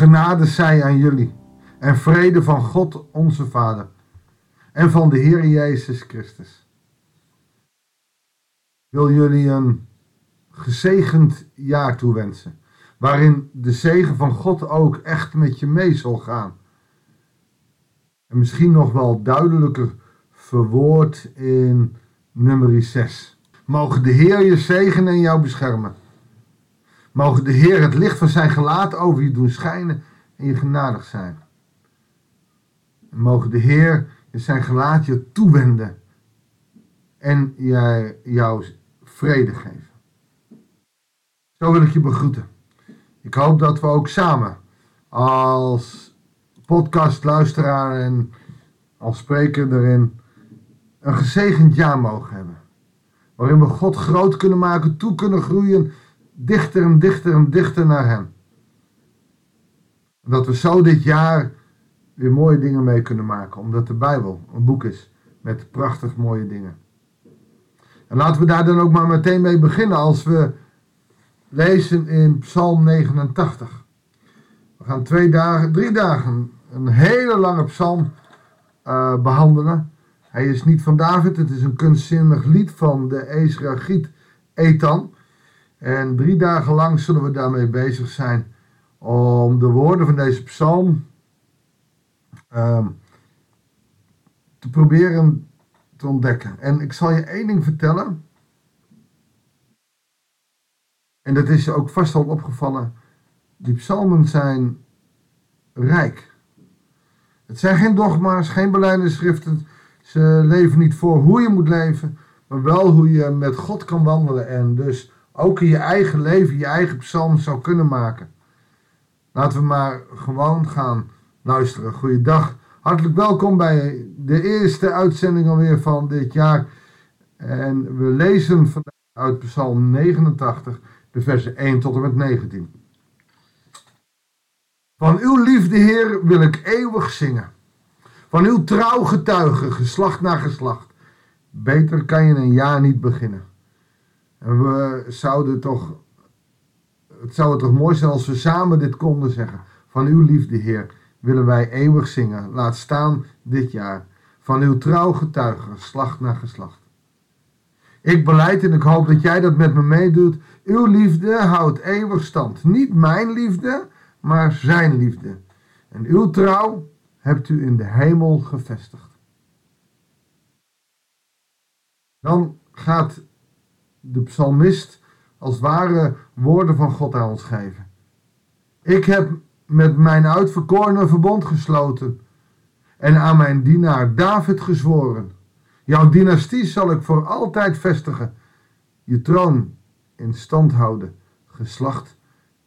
Genade zij aan jullie en vrede van God onze Vader en van de Heer Jezus Christus. Ik wil jullie een gezegend jaar toewensen, waarin de zegen van God ook echt met je mee zal gaan. En misschien nog wel duidelijker verwoord in nummer 6. Mogen de Heer je zegenen en jou beschermen. Mogen de Heer het licht van zijn gelaat over je doen schijnen en je genadig zijn. En mogen de Heer zijn gelaat je toewenden en jij, jou vrede geven. Zo wil ik je begroeten. Ik hoop dat we ook samen als podcastluisteraar en als spreker erin een gezegend jaar mogen hebben. Waarin we God groot kunnen maken, toe kunnen groeien, dichter en dichter en dichter naar Hem. Dat we zo dit jaar weer mooie dingen mee kunnen maken, omdat de Bijbel een boek is met prachtig mooie dingen. En laten we daar dan ook maar meteen mee beginnen als we lezen in Psalm 89. We gaan twee dagen, drie dagen een hele lange psalm uh, behandelen. Hij is niet van David, het is een kunstzinnig lied van de Ezragiet Ethan. En drie dagen lang zullen we daarmee bezig zijn om de woorden van deze psalm um, te proberen te ontdekken. En ik zal je één ding vertellen. En dat is je ook vast al opgevallen. Die psalmen zijn rijk. Het zijn geen dogma's, geen beleidingsschriften. Ze leven niet voor hoe je moet leven, maar wel hoe je met God kan wandelen. En dus ook in je eigen leven je eigen psalm zou kunnen maken. Laten we maar gewoon gaan luisteren. Goeiedag. Hartelijk welkom bij de eerste uitzending alweer van dit jaar. En we lezen vandaag uit Psalm 89, de versen 1 tot en met 19. Van uw liefde, Heer, wil ik eeuwig zingen. Van uw trouw getuigen, geslacht na geslacht. Beter kan je een jaar niet beginnen. En we zouden toch, het zou toch mooi zijn als we samen dit konden zeggen. Van uw liefde, Heer, willen wij eeuwig zingen. Laat staan dit jaar. Van uw trouw getuigen, geslacht na geslacht. Ik beleid en ik hoop dat jij dat met me meedoet. Uw liefde houdt eeuwig stand. Niet mijn liefde, maar zijn liefde. En uw trouw hebt u in de hemel gevestigd. Dan gaat de psalmist als ware woorden van God aan ons geven. Ik heb met mijn uitverkorene verbond gesloten en aan mijn dienaar David gezworen. Jouw dynastie zal ik voor altijd vestigen, je troon in stand houden, geslacht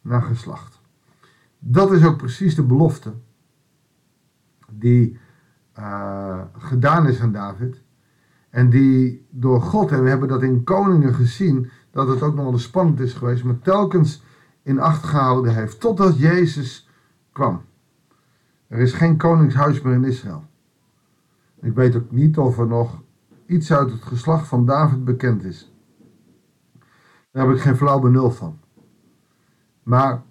na geslacht. Dat is ook precies de belofte die uh, gedaan is aan David. En die door God, en we hebben dat in Koningen gezien, dat het ook nog wel spannend is geweest, maar telkens in acht gehouden heeft, totdat Jezus kwam. Er is geen koningshuis meer in Israël. Ik weet ook niet of er nog iets uit het geslacht van David bekend is. Daar heb ik geen flauw benul van. Maar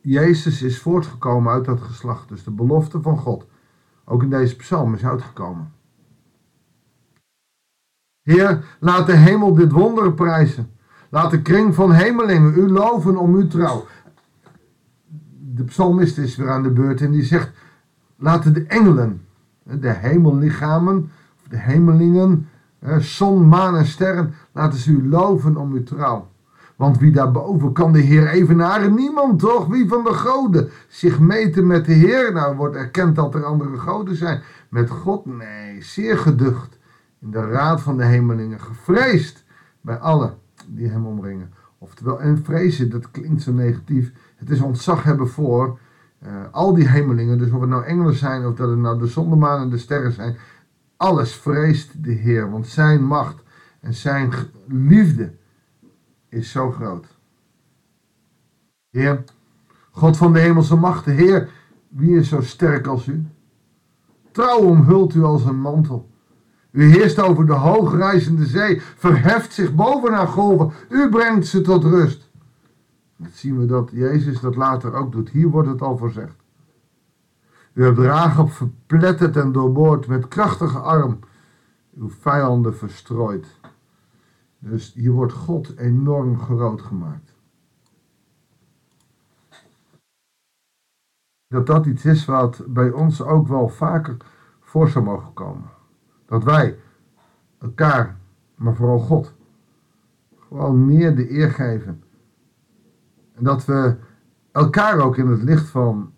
Jezus is voortgekomen uit dat geslacht. Dus de belofte van God, ook in deze psalm, is uitgekomen. Heer, laat de hemel dit wonder prijzen. Laat de kring van hemelingen u loven om uw trouw. De psalmist is weer aan de beurt en die zegt: Laten de engelen, de hemellichamen, de hemelingen, zon, maan en sterren, laten ze u loven om uw trouw. Want wie daarboven kan de Heer evenaren? Niemand toch? Wie van de goden zich meten met de Heer? Nou wordt erkend dat er andere goden zijn. Met God? Nee, zeer geducht. In de raad van de hemelingen. Gevreesd bij allen die hem omringen. Oftewel, en vrezen, dat klinkt zo negatief. Het is ontzag hebben voor uh, al die hemelingen. Dus of het nou engelen zijn of dat het nou de zondemaan en de sterren zijn. Alles vreest de Heer. Want zijn macht en zijn liefde is zo groot. Heer, God van de hemelse machten, Heer, wie is zo sterk als u? Trouw omhult u als een mantel. U heerst over de hoogreizende zee, verheft zich boven haar golven, u brengt ze tot rust. Dat zien we dat Jezus dat later ook doet. Hier wordt het al voorzegd. U hebt Rahab verpletterd en doorboord met krachtige arm. Uw vijanden verstrooid. Dus hier wordt God enorm groot gemaakt. Dat dat iets is wat bij ons ook wel vaker voor zou mogen komen. Dat wij elkaar, maar vooral God, gewoon meer de eer geven. En dat we elkaar ook in het licht van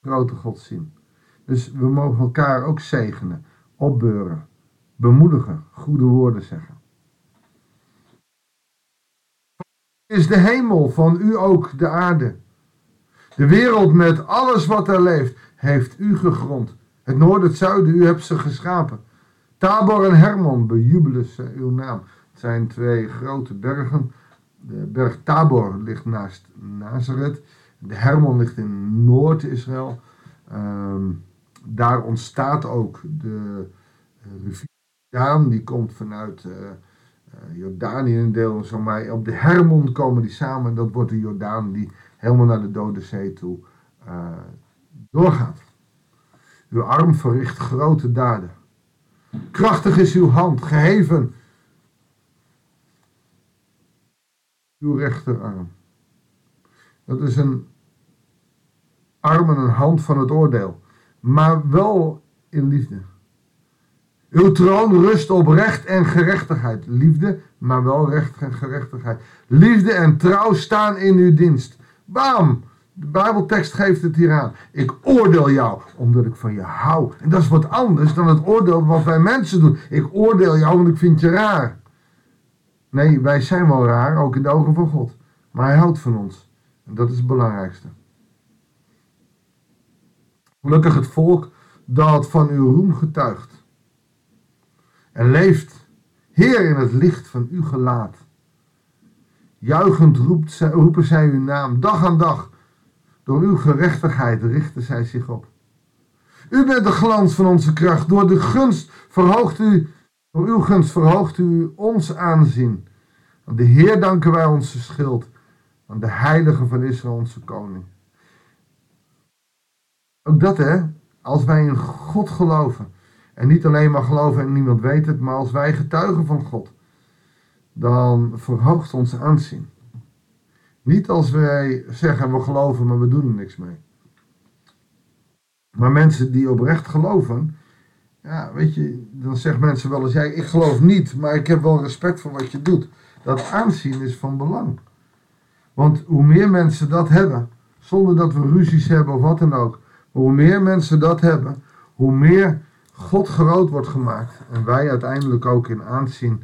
grote God zien. Dus we mogen elkaar ook zegenen, opbeuren, bemoedigen, goede woorden zeggen. Is de hemel van u ook de aarde? De wereld met alles wat er leeft, heeft u gegrond. Het noorden, het zuiden, u hebt ze geschapen. Tabor en Hermon bejubelen ze uw naam. Het zijn twee grote bergen. De berg Tabor ligt naast Nazareth. De Hermon ligt in Noord-Israël. Ehm, daar ontstaat ook de uh, rivier Jordaan. Die komt vanuit uh, Jordanië een deel. Zo maar op de Hermon komen die samen. En dat wordt de Jordaan die helemaal naar de Dode Zee toe doorgaat. Uw arm verricht grote daden. Krachtig is uw hand, geheven. Uw rechterarm. Dat is een arm en een hand van het oordeel, maar wel in liefde. Uw troon rust op recht en gerechtigheid. Liefde, maar wel recht en gerechtigheid. Liefde en trouw staan in uw dienst. Bam! De Bijbeltekst geeft het hier aan. Ik oordeel jou omdat ik van je hou. En dat is wat anders dan het oordeel wat wij mensen doen. Ik oordeel jou want ik vind je raar. Nee, wij zijn wel raar, ook in de ogen van God. Maar hij houdt van ons. En dat is het belangrijkste. Gelukkig het volk dat van uw roem getuigt. En leeft, Heer, in het licht van uw gelaat. Juichend roept, roepen zij uw naam, dag aan dag. Door uw gerechtigheid richten zij zich op. U bent de glans van onze kracht. Door de gunst verhoogt u, door uw gunst verhoogt u ons aanzien. Aan de Heer danken wij onze schild. Aan de heilige van Israël onze koning. Ook dat hè, als wij in God geloven. En niet alleen maar geloven en niemand weet het, maar als wij getuigen van God. Dan verhoogt ons aanzien. Niet als wij zeggen we geloven, maar we doen er niks mee. Maar mensen die oprecht geloven, ja, weet je, dan zeggen mensen wel eens, ja, ik geloof niet, maar ik heb wel respect voor wat je doet. Dat aanzien is van belang. Want hoe meer mensen dat hebben, zonder dat we ruzies hebben of wat dan ook, hoe meer mensen dat hebben, hoe meer God groot wordt gemaakt en wij uiteindelijk ook in aanzien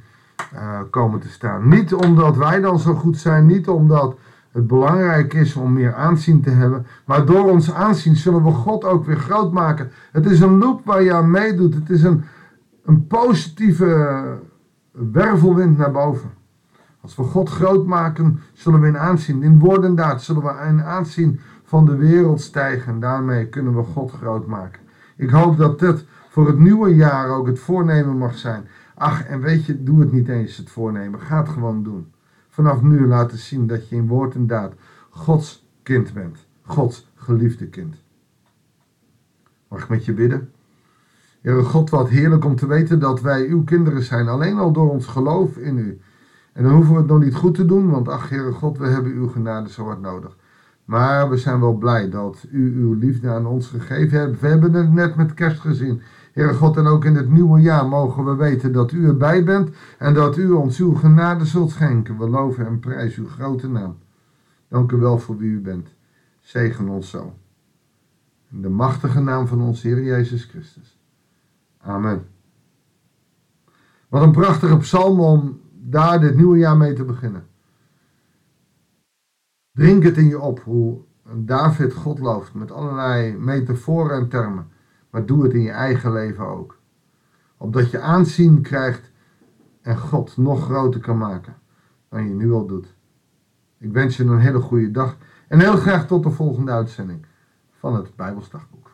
uh, komen te staan. Niet omdat wij dan zo goed zijn, niet omdat het belangrijk is om meer aanzien te hebben. Maar door ons aanzien zullen we God ook weer groot maken. Het is een loop waar je aan meedoet. Het is een, een positieve wervelwind naar boven. Als we God groot maken, zullen we in aanzien, in woord en daad, zullen we in aanzien van de wereld stijgen. En daarmee kunnen we God groot maken. Ik hoop dat dit voor het nieuwe jaar ook het voornemen mag zijn. Ach, en weet je, doe het niet eens het voornemen. Ga het gewoon doen vanaf nu laten zien dat je in woord en daad Gods kind bent. Gods geliefde kind. Mag ik met je bidden? Heere God, wat heerlijk om te weten dat wij uw kinderen zijn. Alleen al door ons geloof in u. En dan hoeven we het nog niet goed te doen, want ach Heere God, we hebben uw genade zo hard nodig. Maar we zijn wel blij dat u uw liefde aan ons gegeven hebt. We hebben het net met kerst gezien. Heere God, en ook in het nieuwe jaar mogen we weten dat u erbij bent en dat u ons uw genade zult schenken. We loven en prijzen uw grote naam. Dank u wel voor wie u bent. Zegen ons zo. In de machtige naam van ons Heer Jezus Christus. Amen. Wat een prachtige psalm om daar dit nieuwe jaar mee te beginnen. Drink het in je op hoe David God looft met allerlei metaforen en termen. Maar doe het in je eigen leven ook. Opdat je aanzien krijgt en God nog groter kan maken dan je nu al doet. Ik wens je een hele goede dag en heel graag tot de volgende uitzending van het Bijbelsdagboek.